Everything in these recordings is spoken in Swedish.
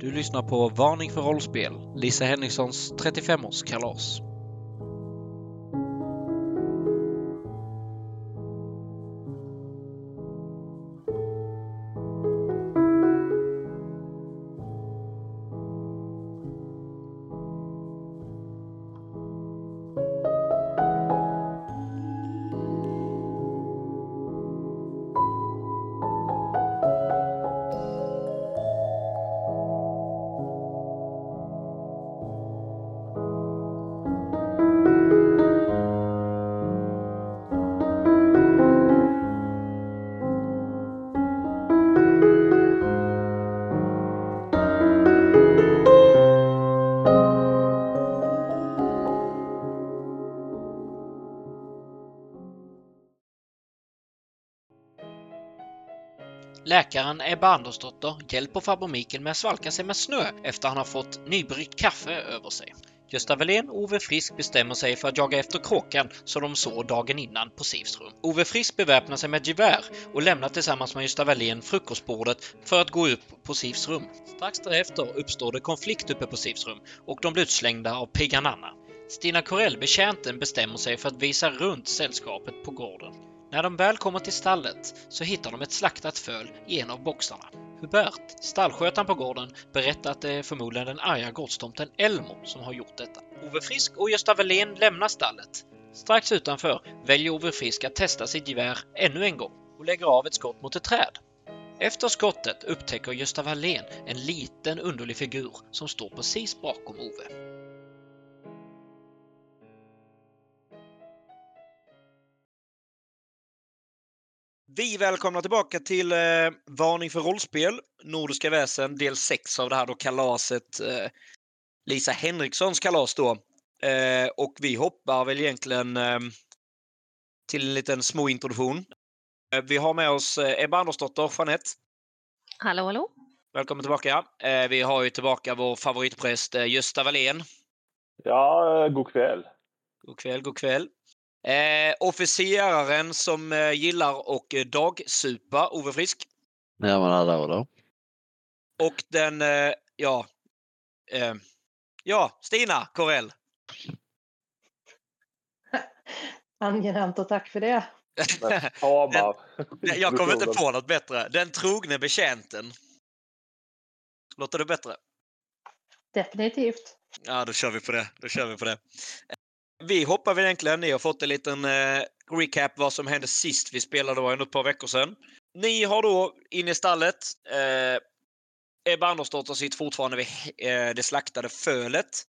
Du lyssnar på Varning för rollspel, Lisa Henrikssons 35-årskalas. Läkaren Ebba Andersdotter hjälper farbror Mikael med att svalka sig med snö efter han har fått nybryggt kaffe över sig. Gösta Welén och Ove Frisk bestämmer sig för att jaga efter kråkan som de såg dagen innan på Sivs rum. Ove Frisk beväpnar sig med gevär och lämnar tillsammans med Gösta Welén frukostbordet för att gå upp på Sivs rum. Strax därefter uppstår det konflikt uppe på Sivs rum och de blir utslängda av Piggan Anna. Stina Corell, betjänten, bestämmer sig för att visa runt sällskapet på gården. När de väl kommer till stallet så hittar de ett slaktat föl i en av boxarna. Hubert, stallskötaren på gården, berättar att det är förmodligen den arga gårdstomten Elmo som har gjort detta. Ove Frisk och Gösta Welén lämnar stallet. Strax utanför väljer Ove Frisk att testa sitt gevär ännu en gång och lägger av ett skott mot ett träd. Efter skottet upptäcker Gösta Wallén en liten underlig figur som står precis bakom Ove. Vi välkomnar tillbaka till eh, Varning för rollspel, Nordiska väsen, del 6 av det här då kalaset. Eh, Lisa Henrikssons kalas då. Eh, och vi hoppar väl egentligen eh, till en liten småintroduktion. Eh, vi har med oss eh, Ebba Andersdotter, Jeanette. Hallå, hallå. Välkommen tillbaka. Eh, vi har ju tillbaka vår favoritpräst eh, Gösta Wallén. Ja, eh, god kväll. God kväll, god kväll. Eh, officeraren som eh, gillar och eh, dagsupa, Ove Frisk. Ja, men hallå då. Och den, eh, ja, eh, ja, Stina Corell. Angenämt och tack för det. Den- Jag kommer inte på något bättre. Den trogne betjänten. Låter det bättre? Definitivt. Ja, då kör vi på det. Då kör vi på det. Vi hoppar väl egentligen. Ni har fått en liten eh, recap vad som hände sist vi spelade. Det var ändå ett par veckor sedan. Ni har då inne i stallet. Eh, Ebba Andersdotter sitter fortfarande vid eh, det slaktade fölet.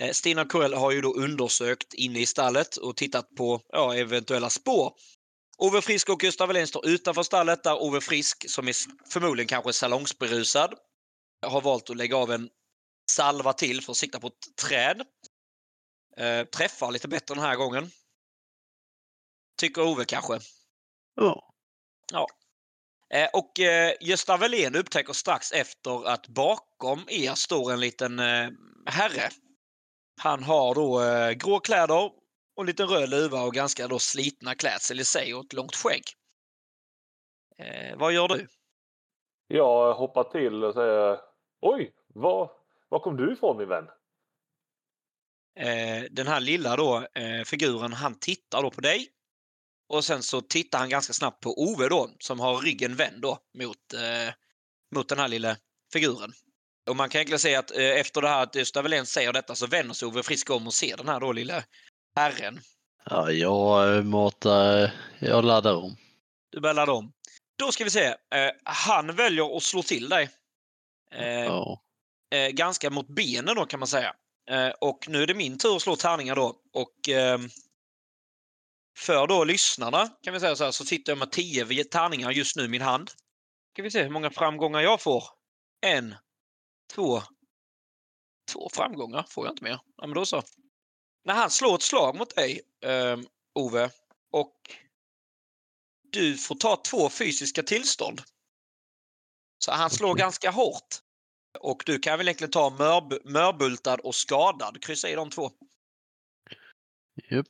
Eh, Stina Corell har ju då undersökt inne i stallet och tittat på ja, eventuella spår. Ove Frisk och Gustav Wallén står utanför stallet där Ove Frisk, som är förmodligen kanske salongsberusad, har valt att lägga av en salva till för att sikta på ett träd. Eh, träffar lite bättre den här gången. Tycker Ove kanske. Ja. Eh, och eh, Gösta Welén upptäcker strax efter att bakom er står en liten eh, herre. Han har då eh, grå kläder och en liten röd luva och ganska då slitna klädsel i sig och ett långt skägg. Eh, vad gör du? Jag hoppar till och säger Oj, var, var kom du ifrån min vän? Eh, den här lilla då, eh, figuren, han tittar då på dig. Och sen så tittar han ganska snabbt på Ove då, som har ryggen vänd då mot, eh, mot den här lilla figuren. Och man kan egentligen säga att eh, efter det här att Gösta Welén säger detta så vänder sig Ove Frisk om och ser den här då lilla herren. Ja, jag eh, matar... Jag laddar om. Du börjar ladda om. Då ska vi se. Eh, han väljer att slå till dig. Eh, Ja. eh, ganska mot benen då kan man säga. Eh, och nu är det min tur att slå tärningar då. Och ehm, för då lyssnarna kan vi säga så här så sitter jag med 10 tärningar just nu i min hand. Ska vi se hur många framgångar jag får. En, två, två framgångar får jag inte mer. Ja, men då så. När han slår ett slag mot dig, ehm, Ove, och du får ta två fysiska tillstånd. Så han slår ganska hårt. Och du kan väl egentligen ta mörb- mörbultad och skadad. Kryssa i de två. Japp.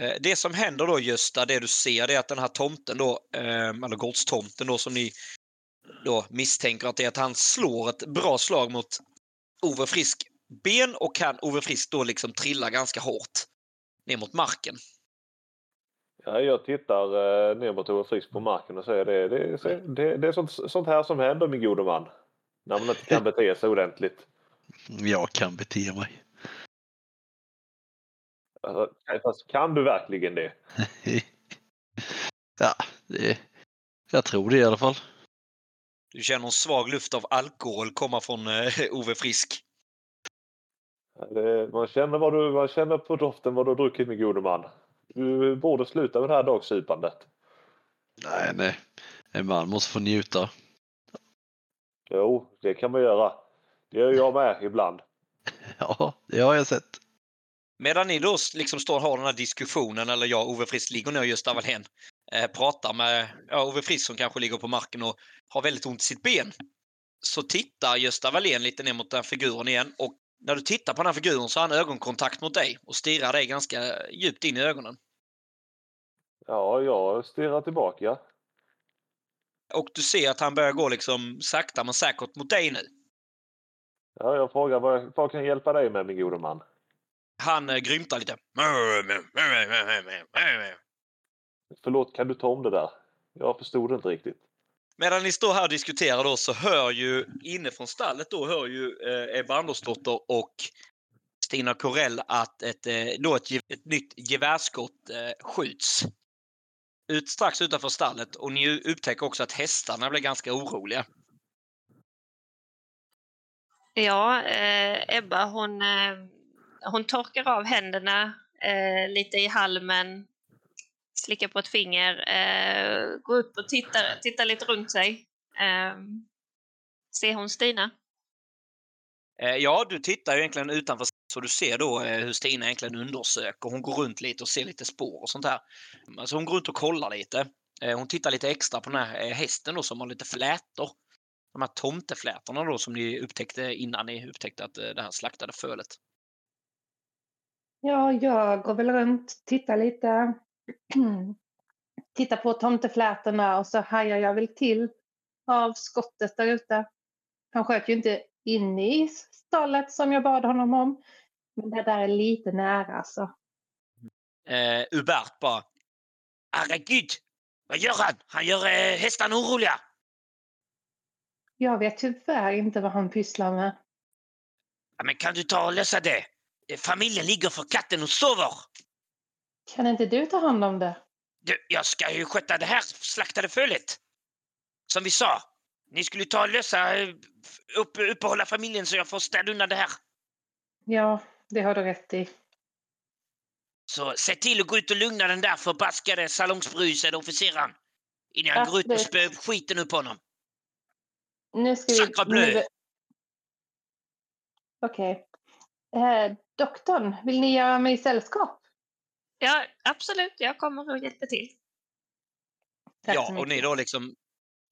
Eh, Det som händer då Gösta, det du ser, det är att den här tomten då, eh, eller gårdstomten då som ni då misstänker att det är att han slår ett bra slag mot Ove Frisk ben och kan Ove Frisk då liksom trilla ganska hårt ner mot marken. Ja, jag tittar eh, ner mot Ove Frisk på marken och säger det, det, det, det, det är sånt, sånt här som händer min gode man. När man inte kan bete sig ordentligt. Jag kan bete mig. Alltså, fast kan du verkligen det? ja, det, jag tror det i alla fall. Du känner en svag luft av alkohol komma från eh, Ove Frisk. Det, man, känner vad du, man känner på doften vad du har druckit min gode man. Du borde sluta med det här dagsupandet. Nej, nej. En man måste få njuta. Jo, det kan man göra. Det gör jag med ibland. Ja, det har jag sett. Medan ni då liksom står och har den här diskussionen, eller jag Ove Frisk ligger ner just Wallén, eh, pratar med ja, Ove Frisk som kanske ligger på marken och har väldigt ont i sitt ben. Så tittar Gösta Wallén lite ner mot den figuren igen och när du tittar på den här figuren så har han ögonkontakt mot dig och stirrar dig ganska djupt in i ögonen. Ja, jag stirrar tillbaka. Och du ser att han börjar gå liksom sakta men säkert mot dig nu. Ja, jag frågar vad, vad kan jag hjälpa dig med min gode man? Han eh, grymtar lite. Förlåt, kan du ta om det där? Jag förstod inte riktigt. Medan ni står här och diskuterar då så hör ju inne från stallet då hör ju eh, Ebba Andersdotter och Stina Corell att ett, eh, då ett, ett nytt gevärsskott eh, skjuts. Ut strax utanför stallet och ni upptäcker också att hästarna blir ganska oroliga. Ja, eh, Ebba hon, eh, hon torkar av händerna eh, lite i halmen, slickar på ett finger, eh, går upp och tittar, tittar lite runt sig. Eh, ser hon Stina? Eh, ja, du tittar ju egentligen utanför så du ser då eh, hur Stina egentligen undersöker. Hon går runt lite och ser lite spår och sånt här. Alltså hon går runt och kollar lite. Eh, hon tittar lite extra på den här eh, hästen då som har lite flätor. De här tomteflätorna då som ni upptäckte innan ni upptäckte att eh, det här slaktade fölet. Ja, jag går väl runt, tittar lite. tittar på tomteflätorna och så hajar jag väl till av skottet där ute. Han sköt ju inte inne i stallet som jag bad honom om. Men det där är lite nära alltså. Eh, Hubert bara. Herregud! Vad gör han? Han gör eh, hästarna oroliga! Jag vet tyvärr inte vad han pysslar med. Ja, men kan du ta och lösa det? Eh, Familjen ligger för katten och sover! Kan inte du ta hand om det? Du, jag ska ju sköta det här slaktade fölet. Som vi sa. Ni skulle ta och lösa, eh, upp, uppehålla familjen så jag får städa undan det här. Ja, det har du rätt i. Så se till att gå ut och lugna den där förbaskade salongsberusade officeraren. Innan jag går ut och spöar skiten upp honom. Nu ska vi... Sacre bleu. nu- Okej. Eh, doktorn, vill ni göra mig sällskap? Ja, absolut. Jag kommer och hjälper till. Tack ja, och ni då liksom,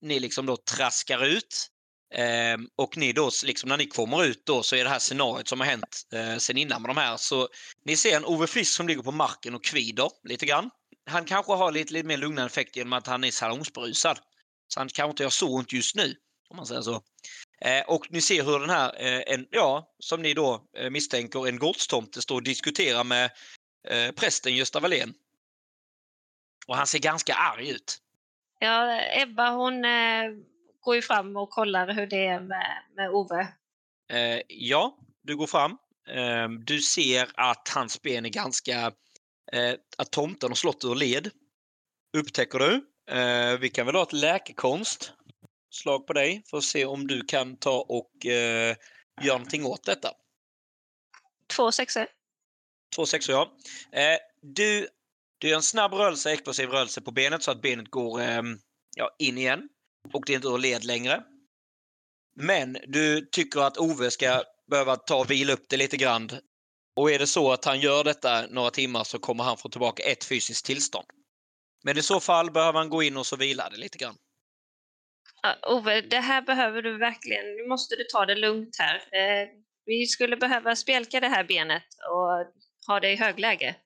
ni liksom då traskar ut. Ehm, och ni då, liksom när ni kommer ut då så är det här scenariot som har hänt eh, sen innan med de här. Så ni ser en Ove Frisk som ligger på marken och kvider lite grann. Han kanske har lite, lite mer lugnande effekt genom att han är salongsberusad. Så han kanske inte gör så ont just nu, om man säger så. Eh, och ni ser hur den här, eh, en, ja, som ni då eh, misstänker, en gårdstomte står och diskuterar med eh, prästen Gösta Wallén. Och han ser ganska arg ut. Ja, Ebba hon eh, går ju fram och kollar hur det är med, med Ove. Eh, ja, du går fram. Eh, du ser att hans ben är ganska... Eh, att tomten har slått ur led. Upptäcker du. Eh, vi kan väl ha ett läkekonst slag på dig för att se om du kan ta och eh, göra någonting åt detta. Två sexor. Två sexor, ja. Eh, du, du gör en snabb rörelse, explosiv rörelse på benet så att benet går eh, ja, in igen. Och det är inte ur led längre. Men du tycker att Ove ska behöva ta och vila upp det lite grann. Och är det så att han gör detta några timmar så kommer han få tillbaka ett fysiskt tillstånd. Men i så fall behöver han gå in och så vila det lite grann. Uh, Ove, det här behöver du verkligen. Nu måste du ta det lugnt här. Uh, vi skulle behöva spjälka det här benet och ha det i högläge.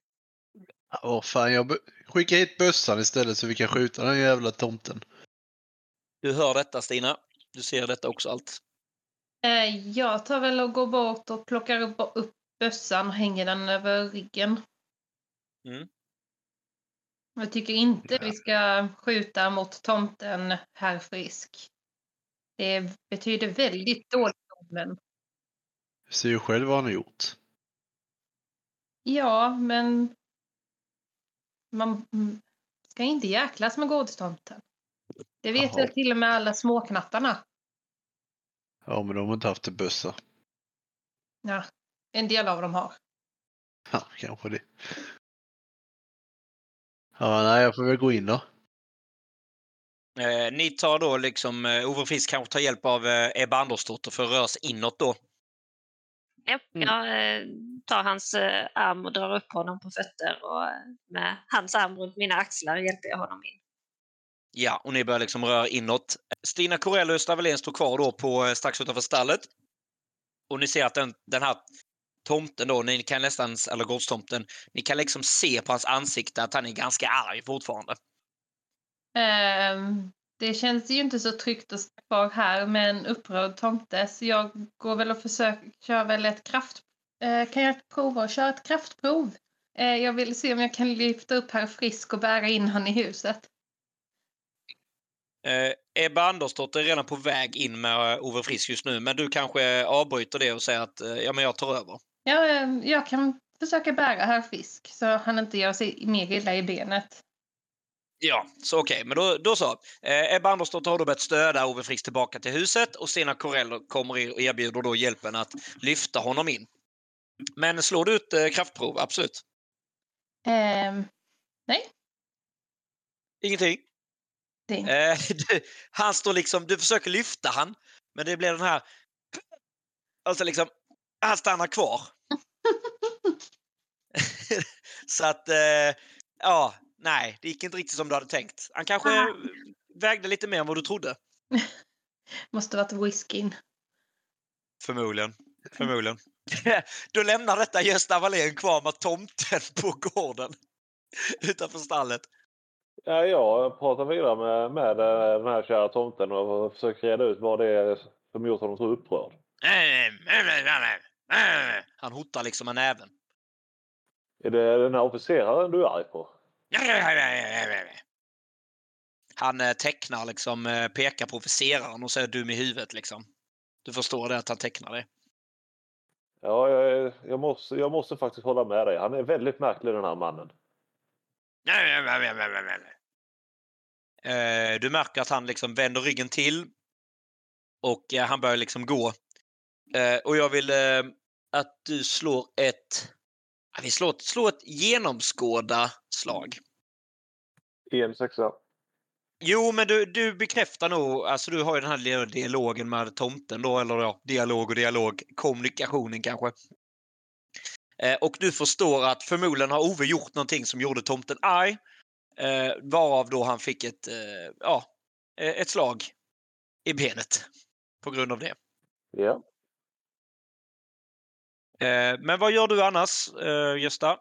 Åh fan, jag skickar hit bössan istället så vi kan skjuta den jävla tomten. Du hör detta Stina. Du ser detta också allt. Eh, Jag tar väl och går bort och plockar upp, upp bössan och hänger den över ryggen. Mm. Jag tycker inte vi ska skjuta mot tomten, herr Frisk. Det betyder väldigt dåligt omen. Du ser ju själv vad han har gjort. Ja, men man ska inte jäklas med godistomten. Det vet Jaha. väl till och med alla småknattarna. Ja, men de har inte haft en bössa. Ja, en del av dem har. Ja, kanske det. Ja, nej, jag får väl gå in då. Eh, ni tar då liksom, eh, Ove Frisk kanske tar hjälp av eh, Ebba Andersdotter för att röra sig inåt då. Ja, Mm. Jag eh, tar hans eh, arm och drar upp honom på fötter och eh, med hans arm runt mina axlar hjälper jag honom in. Ja, och ni börjar liksom röra inåt. Stina Corell och Östra Wallén står kvar då på, strax utanför stallet. Och ni ser att den, den här tomten då, ni kan nästan, eller gårdstomten, ni kan liksom se på hans ansikte att han är ganska arg fortfarande. Ehm, det känns ju inte så tryggt att stå kvar här med en upprörd tomte så jag går väl och försöker, kör väl ett kraft... Eh, kan jag prova att köra ett kraftprov? Eh, jag vill se om jag kan lyfta upp herr Frisk och bära in han i huset. Eh, Ebba Andersdotter är redan på väg in med eh, Ove Frisk just nu, men du kanske avbryter det och säger att eh, ja, men jag tar över. Ja, eh, jag kan försöka bära herr Frisk så han inte gör sig mer illa i benet. Ja, så okej, men då, då så. Eh, Ebba Andersdotter har då börjat stödja Ove Frisk tillbaka till huset och Stina Corell kommer och erbjuder då hjälpen att lyfta honom in. Men slår du ut eh, kraftprov? Absolut. Ehm, Ingenting. det, Eh, du, han står liksom, du försöker lyfta han, men det blir den här... Alltså liksom, han stannar kvar. så att, eh, ja, nej, det gick inte riktigt som du hade tänkt. Han kanske Ah. vägde lite mer än vad du trodde. måste varit whiskyn. Förmodligen. Förmodligen. Då lämnar detta Gösta Wallén kvar med tomten på gården utanför stallet. Ja, jag pratar vidare med, med eh, den här kära tomten och försöker reda ut vad det är som gjort honom så upprörd. Han hotar liksom med näven. Är det den här officeraren du är arg på? Han eh, tecknar liksom, eh, pekar på officeraren och säger dum i huvudet liksom. Du förstår det att han tecknar det. Ja, jag, jag, måste, jag måste faktiskt hålla med dig. Han är väldigt märklig den här mannen. Eh, Du märker att han liksom vänder ryggen till och eh, han börjar liksom gå. Eh, Och jag vill eh, att du slår ett... Vi slår ett, slår ett genomskåda slag. En sexa. Jo, men du, du bekräftar nog, alltså du har ju den här dialogen med tomten då, eller ja, dialog och dialog, kommunikationen kanske. Eh, och du förstår att förmodligen har Ove gjort någonting som gjorde tomten arg. Eh, varav då han fick ett, eh, ja, eh, ett slag i benet på grund av det. Ja. Eh, men vad gör du annars, eh, Gösta?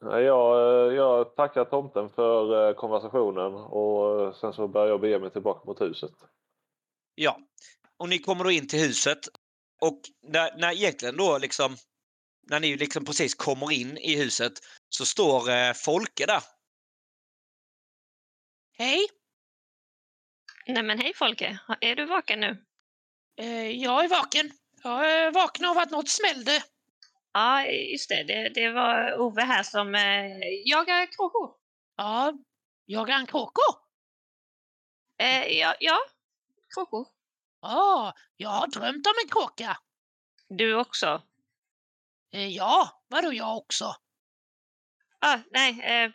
Jag, eh, jag tackar tomten för konversationen och sen så börjar jag bege mig tillbaka mot huset. Ja, och ni kommer då in till huset och när, när egentligen då liksom när ni liksom precis kommer in i huset så står eh, Folke där. Hej! Nej men hej Folke, är du vaken nu? Eh, jag är vaken. Jag är vaken av att något smällde. Ja, just det. Det, det var Ove här som eh, jagar kråkor. Ja, jagar han kråkor? Eh, ja, ja, kråkor. Ja, jag har drömt om en kråka. Du också? Eh, ja, vadå jag också? Ah, nej, eh,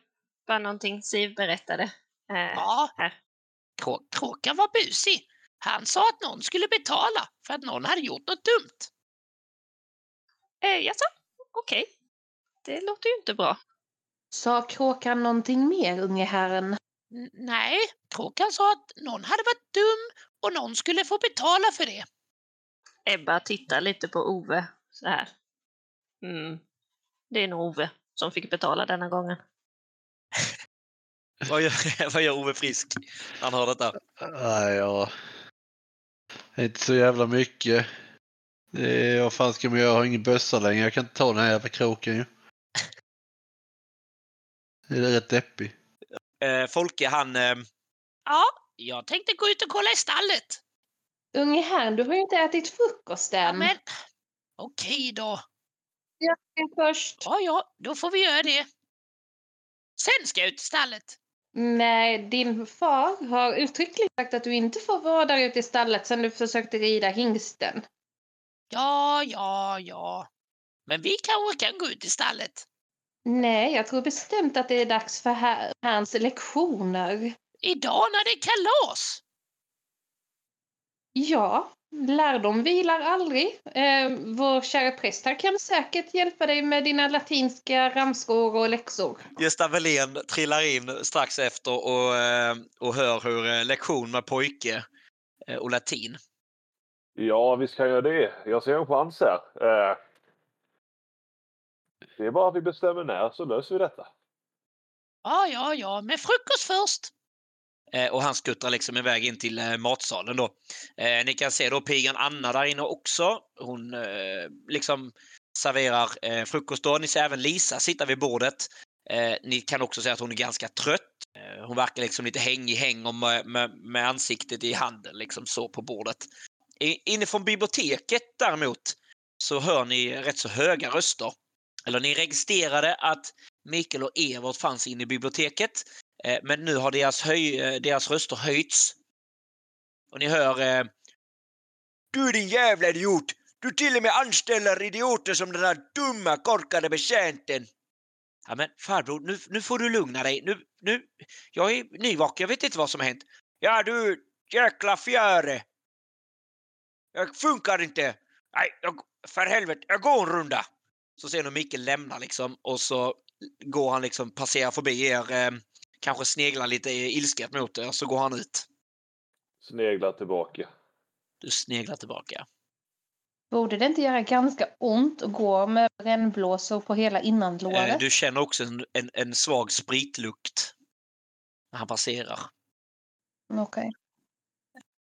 bara någonting Siv berättade. Eh, Ja, här. krå kråkan var busig. Han sa att någon skulle betala för att någon hade gjort något dumt. Eh, jaså? Okej. Det låter ju inte bra. Sa kråkan någonting mer, unge herren? N- nej, kråkan sa att någon hade varit dum och någon skulle få betala för det. Ebba tittar lite på Ove så här. Mm. Det är nog Ove som fick betala denna gången. Vad gör, vad gör Ove Frisk han hör detta? Nej, jag... Inte så jävla mycket. Det är, vad fan ska man göra? Jag har ingen bössa längre. Jag kan inte ta den här jävla kroken ju. Det är rätt deppig. Eh, Folke, han... Eh, ja, jag tänkte gå ut och kolla i stallet. Unge herrn, du har ju inte ätit frukost än. Ja, men okej då. Jag ska först. Ja, ja, då får vi göra det. Sen ska jag ut i stallet. Nej, din far har uttryckligen sagt att du inte får vara där ute i stallet sen du försökte rida hingsten. Ja, ja, ja. Men vi kanske kan gå ut i stallet. Nej, jag tror bestämt att det är dags för här, hans lektioner. Idag när det är kalas. Ja, lärdom vilar aldrig. Eh, vår kära präst här kan säkert hjälpa dig med dina latinska ramsor och läxor. Gösta Welén trillar in strax efter och, eh, och hör hur eh, lektion med pojke eh, och latin. Ja, visst kan jag det. Jag ser en chans här. Eh, det är bara att vi bestämmer när så löser vi detta. Ja, ja, ja, med frukost först. Eh, och han skuttrar liksom iväg in till eh, matsalen då. Eh, ni kan se då pigan Anna där inne också. Hon eh, liksom serverar eh, frukost då. Ni ser även Lisa sitta vid bordet. Eh, ni kan också se att hon är ganska trött. Eh, hon verkar liksom lite hängig häng och med, med, med ansiktet i handen liksom så på bordet. Inifrån biblioteket däremot så hör ni rätt så höga röster. Eller ni registrerade att Mikael och Evert fanns inne i biblioteket. Eh, men nu har deras, höj, eh, deras röster höjts. Och ni hör eh, Du din jävla idiot! Du till och med anställer idioter som den där dumma korkade betjänten! Ja men farbror, nu, nu får du lugna dig. Nu, nu, jag är nyvaken, jag vet inte vad som har hänt. Ja du, jäkla fjäre! Jag funkar inte! Nej, jag, för helvete, jag går en runda! Så ser ni Micke lämna liksom och så går han liksom, passerar förbi er, eh, kanske sneglar lite ilsket mot er, så går han ut. Sneglar tillbaka. Du sneglar tillbaka. Borde det inte göra ganska ont att gå med brännblåsor på hela innanlåret? Eh, du känner också en, en, en svag spritlukt när han passerar. Okej.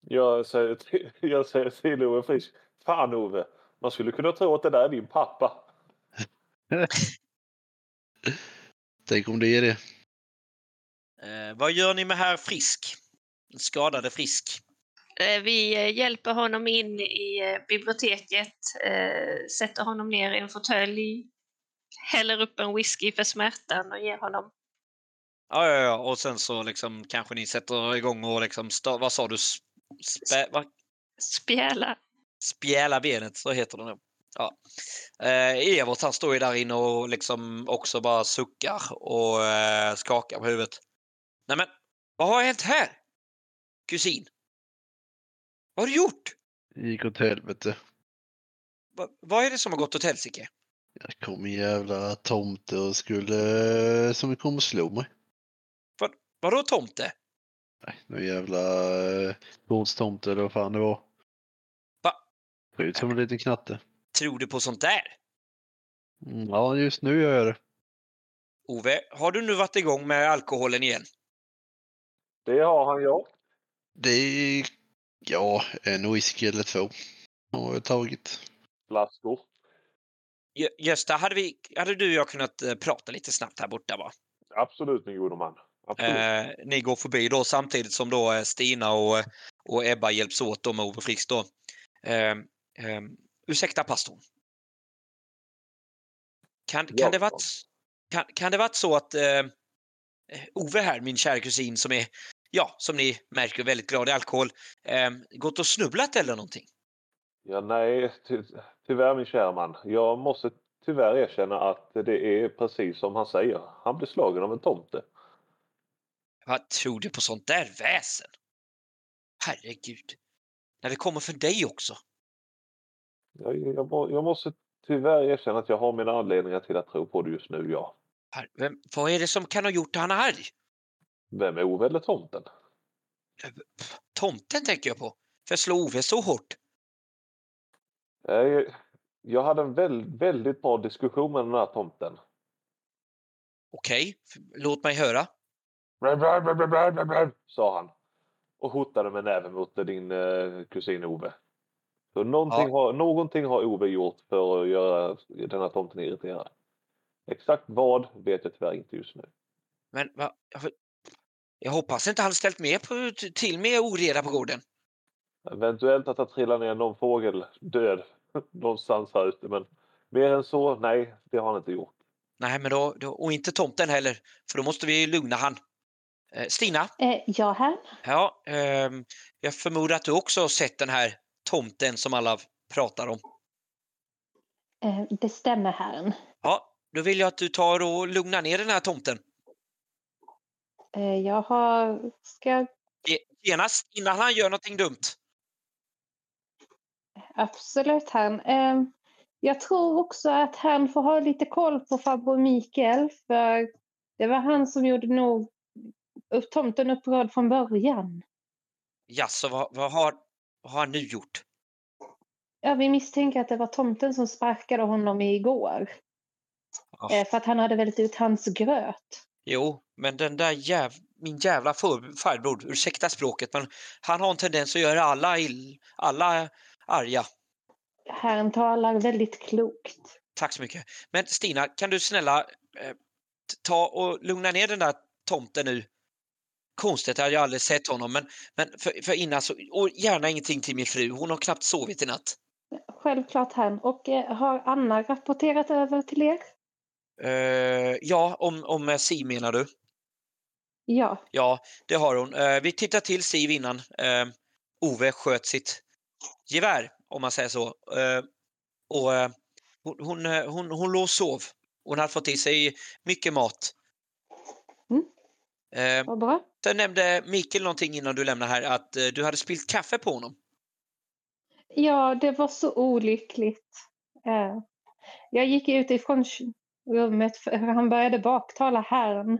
Jag säger till, jag säger till Ove Frisk. Fan Ove, man skulle kunna tro att det där är din pappa. Tänk om det är det. Eh, vad gör ni med herr Frisk? Skadade Frisk. Eh, Vi eh, hjälper honom in i eh, biblioteket, eh, sätter honom ner i en fåtölj, häller upp en whisky för smärtan och ger honom. Ja, ja, ja. Och sen så liksom kanske ni sätter igång och liksom, vad sa du? Spä, vad? Spjäla. Spjäla benet, så heter det nu. Ja. Eh, Evert han står ju där inne och liksom också bara suckar och eh, skakar på huvudet. Nej men, vad har hänt här? Kusin? Vad har du gjort? Det gick åt helvete. Va, vad är det som har gått åt helsike? Jag kom en jävla tomte och skulle... som kom och slå mig. Vadå tomte? Nej, någon jävla eh, bordstomte eller vad fan det var. Va? Ser ut som en liten knatte. Tror du på sånt där? Mm, ja, just nu gör jag det. Ove, har du nu varit igång med alkoholen igen? Det har han ja. Det är... Ja, en whisky eller två har jag tagit. Flaskor. Gö- Gösta, hade, vi, hade du och jag kunnat eh, prata lite snabbt här borta va? Absolut min gode man. Eh, ni går förbi då samtidigt som då eh, Stina och, och Ebba hjälps åt då med Ove Frisk då. Eh, eh, ursäkta pastorn. Kan, kan, Ja. det varit, kan, kan det varit så att eh, Ove här, min kära kusin som är, ja, som ni märker väldigt glad i alkohol, eh, gått och snubblat eller någonting? Ja, nej, ty tyvärr min kära man. Jag måste tyvärr erkänna att det är precis som han säger. Han blir slagen av en tomte. Vad tror du på sånt där väsen? Herregud. När det kommer för dig också. Jag, jag, må- jag måste tyvärr erkänna att jag har mina anledningar till att tro på det just nu, ja. Her- Vem, vad är det som kan ha gjort han arg? Vem är Ove eller tomten? Tomten tänker jag på. För slå Ove så hårt. Eh, Jag hade en väl, väldigt bra diskussion med den här tomten. Okej, f- låt mig höra. Sa han. Och hotade med näven mot din eh, kusin Ove. Så någonting, har, någonting har Ove gjort för att göra den här tomten irriterad. Exakt vad vet jag tyvärr inte just nu. Men va, jag- jag hoppas inte han ställt med på, till med oreda på gården. Eventuellt att det trillar ner någon fågel död någonstans här ute men mer än så, nej, det har han inte gjort. Nej, men då, då, och inte tomten heller, för då måste vi lugna han. Eh, Stina, Eh, ja, herrn. ja, ehm, jag förmodar att du också har sett den här tomten som alla pratar om. Eh, det stämmer, herrn. Ja, då vill jag att du tar och lugnar ner den här tomten. Jag har... Ska... Ge- Genast innan han gör någonting dumt. Absolut, herrn. Eh, jag tror också att han får ha lite koll på farbror Mikael, för det var han som gjorde nog tomten upprörd från början. Jaså, vad, vad, har, vad har han nu gjort? Ja, vi misstänker att det var tomten som sparkade honom igår. Ja. Eh, för att han hade vält ut hans gröt. Jo, men den där jäv, min jävla för, farbror, ursäkta språket, men han har en tendens att göra alla, ill, alla arga. Herrn talar väldigt klokt. Tack så mycket. Men Stina, kan du snälla eh, ta och lugna ner den där tomten nu? Konstigt, jag hade aldrig sett honom, men, men för, för innan så, och gärna ingenting till min fru, hon har knappt sovit i natt. Självklart herrn. Och eh, har Anna rapporterat över till er? Eh, ja, om, om Si menar du? Ja. Ja, det har hon. Eh, vi tittar till Siv innan eh, Ove sköt sitt gevär, om man säger så. Eh, och eh, hon, hon, hon, hon låg och sov. Hon hade fått i sig mycket mat. Mm. Vad bra sen nämnde Mikael någonting innan du lämnade här, att eh, du hade spillt kaffe på honom. Ja, det var så olyckligt. Eh, jag gick ut ifrån rummet för han började baktala herrn.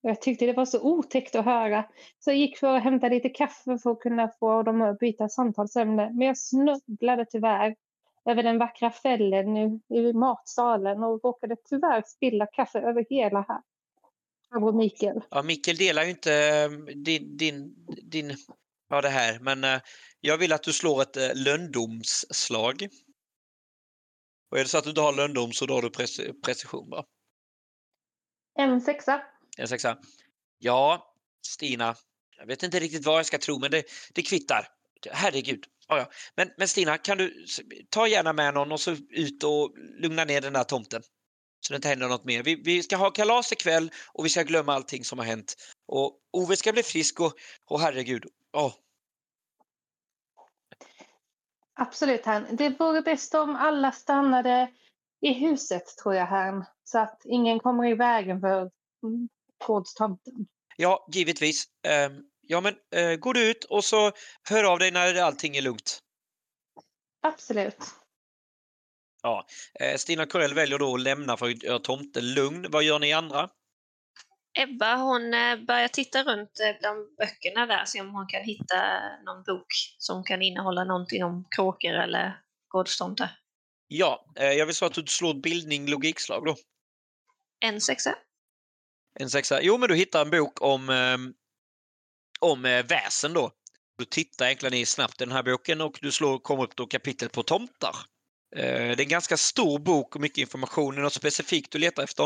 Jag tyckte det var så otäckt att höra. Så jag gick för att hämta lite kaffe för att kunna få dem att byta samtalsämne. Men jag snubblade tyvärr över den vackra fällen i, i matsalen och råkade tyvärr spilla kaffe över hela här. Farbror Mikael. Ja, Mikael delar ju inte eh, din, din, din ja, det här, men eh, jag vill att du slår ett eh, löndomsslag. Och är det så att du inte har lönndom så då har du preci- precision, va? En sexa. En sexa. Ja, Stina. Jag vet inte riktigt vad jag ska tro, men det, det kvittar. Herregud. Ja, ja. Men, men Stina, kan du ta gärna med någon och så ut och lugna ner den där tomten. Så det inte händer något mer. Vi, vi ska ha kalas ikväll och vi ska glömma allting som har hänt. Och Ove ska bli frisk och, och herregud. Åh, Absolut, herrn. Det vore bäst om alla stannade i huset, tror jag, herrn. Så att ingen kommer i vägen för gårdstomten. Ja, givetvis. Ehm, ja, men går du ut och så hör av dig när allting är lugnt. Absolut. Eh, Stina Corell väljer då att lämna för att göra tomten lugn. Vad gör ni andra? Ebba hon eh, börjar titta runt eh, bland böckerna där, se om hon kan hitta någon bok som kan innehålla någonting om kråkor eller gårdstomtar. Ja, jag vill så att du slår bildning logikslag då. En sexa. En sexa. Jo, men du hittar en bok om, ehm, om väsen då. Du tittar egentligen i snabbt i den här boken och du slår, kommer upp då kapitlet på tomtar. Eh, det är en ganska stor bok och mycket information. Är det något specifikt du letar efter?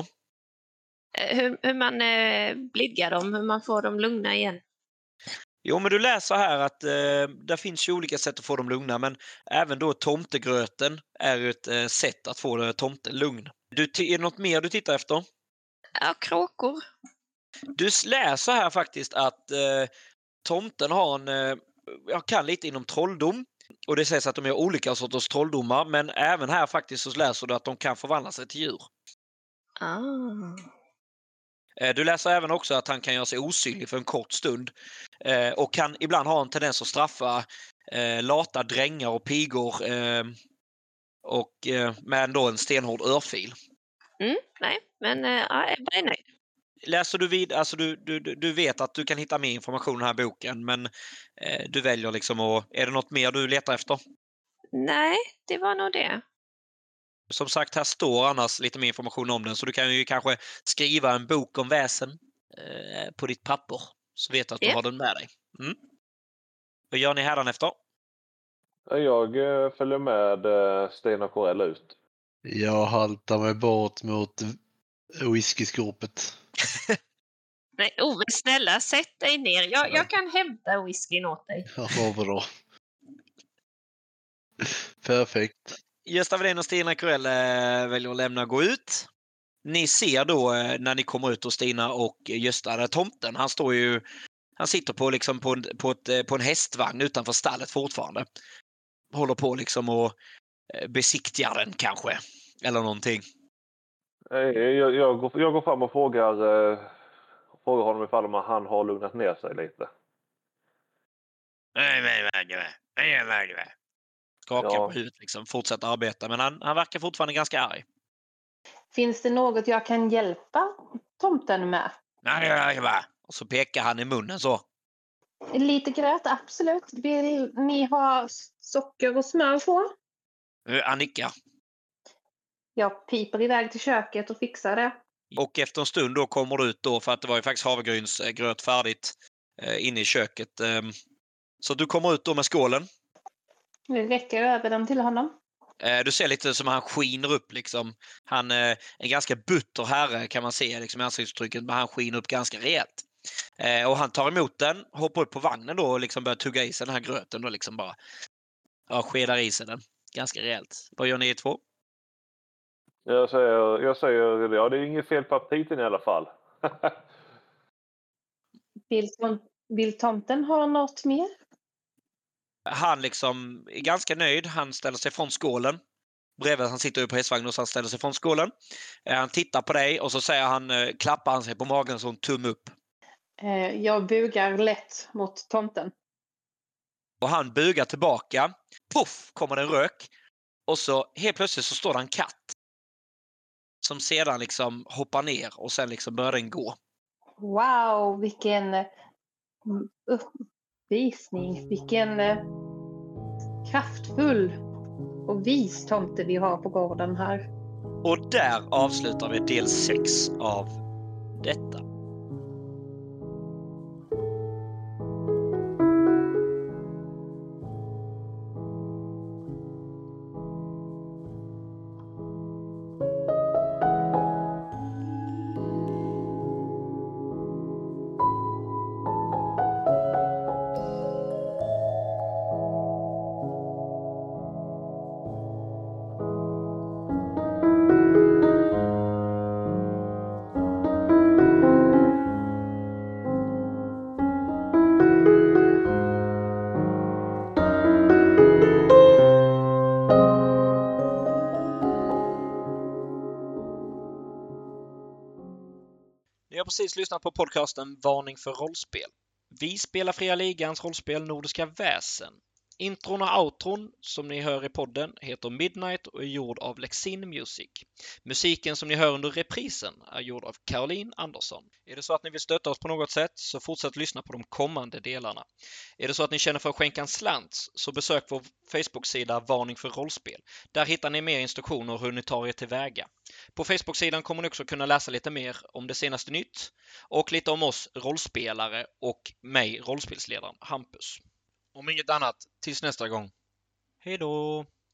Eh, Hur, hur man eh, blidgar dem, hur man får dem lugna igen. Jo, men du läser här att eh, det finns ju olika sätt att få dem lugna, men även då tomtegröten är ett eh, sätt att få eh, tomten lugn. Du, är det något mer du tittar efter? Ja, kråkor. Du läser här faktiskt att eh, tomten har en, jag kan lite inom trolldom och det sägs att de gör olika sorters trolldomar, men även här faktiskt så läser du att de kan förvandla sig till djur. Ah. Eh, Du läser även också att han kan göra sig osynlig för en kort stund eh, och kan ibland ha en tendens att straffa eh, lata drängar och pigor och med då en stenhård örfil. Mm, nej, men ja, Ebba är nöjd. Läser du vid, alltså du, du, du vet att du kan hitta mer information i den här boken men eh, du väljer liksom att, är det något mer du letar efter? Nej, det var nog det. Som sagt, här står annars lite mer information om den så du kan ju kanske skriva en bok om väsen. eh, på ditt papper. Så vet du att du Ja. har den med dig. Mm. Vad gör ni hädanefter? Jag eh, följer med eh, Stina Corell ut. Jag haltar mig bort mot whiskyskåpet. Nej, Ove, snälla sätt dig ner. Jag, jag kan hämta whiskyn åt dig. Ja, vad bra. Perfekt. Gösta Wedin och Stina Corell eh, väljer att lämna och gå ut. Ni ser då eh, när ni kommer ut hos Stina och Gösta, där tomten, han står ju han sitter på, liksom på, en, på, ett, eh, på en hästvagn utanför stallet fortfarande. Håller på liksom och besiktigar den kanske. Eller någonting. Eh, Jag, jag, går, jag går fram och frågar, eh, frågar honom ifall han har lugnat ner sig lite. Skakar Ja. på huvudet liksom, fortsätter arbeta. Men han, han verkar fortfarande ganska arg. Finns det något jag kan hjälpa tomten med? Och så pekar han i munnen så. Lite gröt, absolut. Vill ni ha socker och smör på? Eh, Han nickar. Jag piper iväg till köket och fixar det. Och efter en stund då kommer du ut då för att det var ju faktiskt havregrynsgröt färdigt eh, inne i köket. ehm. Så du kommer ut då med skålen. Jag räcker över den till honom. Eh, Du ser lite som han skiner upp liksom. Han är en ganska butter herre kan man se liksom, i ansiktsuttrycket, men han skiner upp ganska rejält. Eh, Och han tar emot den, hoppar upp på vagnen då och liksom börjar tugga i sig den här gröten och liksom bara ja, skedar i sig den ganska rejält. Vad gör ni två? Jag säger, jag säger ja det är inget fel på aptiten i alla fall. Vill, tom- vill tomten ha något mer? Han liksom är ganska nöjd. Han ställer sig från skålen. Bredvid han sitter på hästvagnen och så han ställer sig från skålen. Eh, Han tittar på dig och så säger han, eh, klappar han sig på magen så en tumme upp. Eh, jag bugar lätt mot tomten. Och han bugar tillbaka. Puff kommer det en rök. Och så helt plötsligt så står det en katt. Som sedan liksom hoppar ner och sen liksom börjar den gå. Wow, vilken eh, uppvisning. Vilken eh, kraftfull och vis tomte vi har på gården här. Och där avslutar vi del 6 av detta. Precis lyssnat på podcasten Varning för rollspel. Vi spelar Fria Ligans rollspel Nordiska väsen. Intron och outron som ni hör i podden heter Midnight och är gjord av Lexin Music. Musiken som ni hör under reprisen är gjord av Caroline Andersson. Är det så att ni vill stötta oss på något sätt så fortsätt lyssna på de kommande delarna. Är det så att ni känner för att skänka en slant så besök vår Facebook-sida Varning för rollspel. Där hittar ni mer instruktioner hur ni tar er tillväga. På Facebook-sidan kommer ni också kunna läsa lite mer om det senaste nytt och lite om oss rollspelare och mig, rollspelsledaren Hampus. Om inget annat, tills nästa gång. Hej då!